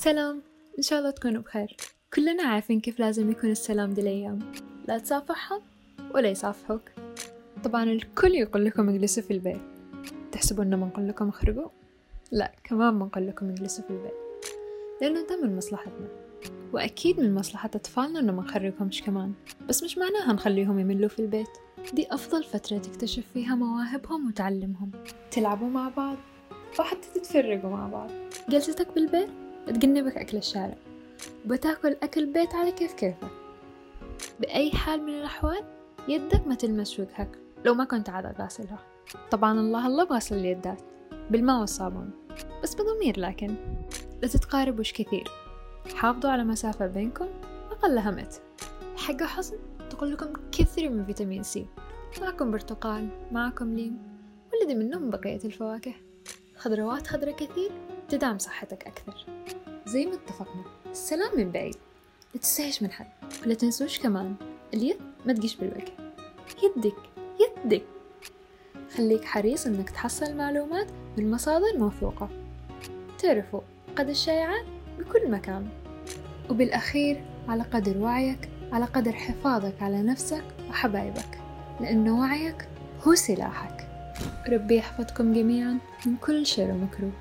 سلام. إن شاء الله تكونوا بخير. كلنا عارفين كيف لازم يكون السلام دي الأيام. لا تصافحهم ولا يصافحوك. طبعا الكل يقول لكم اجلسوا في البيت. تحسبوا إنه بنقول لكم اخرجوا؟ لا كمان بنقول لكم اجلسوا في البيت. لأنه ده من مصلحتنا. وأكيد من مصلحة أطفالنا إنه ما نخرجهمش كمان. بس مش معناها نخليهم يملوا في البيت. دي أفضل فترة تكتشف فيها مواهبهم وتعلمهم. تلعبوا مع بعض. وحتى تتفرجوا مع بعض. جلستك بالبيت؟ تجنبك أكل الشارع. وبتاكل أكل بيت على كيف كيفك. بأي حال من الأحوال يدك ما تلمس وجهك لو ما كنت عادة غاسلها. طبعا الله الله بغسل اليدات بالماء والصابون. بس بضمير لكن لا تتقاربوش كثير. حافظوا على مسافة بينكم أقلها متر حق حصن تقول لكم كثروا من فيتامين سي. معكم برتقال معكم ليم. ولدي منهم بقية الفواكه. خضروات خضرة كثير تدعم صحتك أكثر. زي ما اتفقنا السلام من بعيد. لا تستهيش من حد. ولا تنسوش كمان اليد ما تجيش بالوجه. يدك يدك. خليك حريص إنك تحصل معلومات من مصادر موثوقة. تعرفوا قد الشائعات بكل مكان. وبالأخير على قدر وعيك على قدر حفاظك على نفسك وحبايبك. لأن وعيك هو سلاحك. ربي يحفظكم جميعا من كل شر ومكروه.